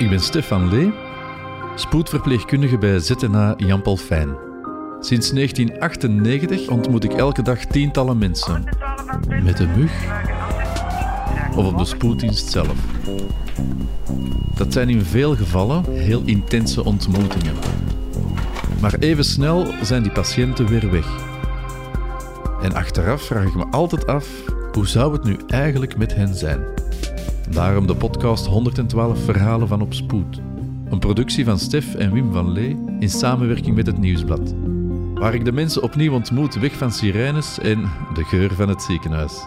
Ik ben Stefan Lee, spoedverpleegkundige bij ZNA Jan Paul Fijn. Sinds 1998 ontmoet ik elke dag tientallen mensen. Met een mug of op de spoeddienst zelf. Dat zijn in veel gevallen heel intense ontmoetingen. Maar even snel zijn die patiënten weer weg. En achteraf vraag ik me altijd af, hoe zou het nu eigenlijk met hen zijn? Daarom de podcast 112 Verhalen van op Spoed. Een productie van Stef en Wim van Lee in samenwerking met het Nieuwsblad. Waar ik de mensen opnieuw ontmoet weg van sirenes en de geur van het ziekenhuis.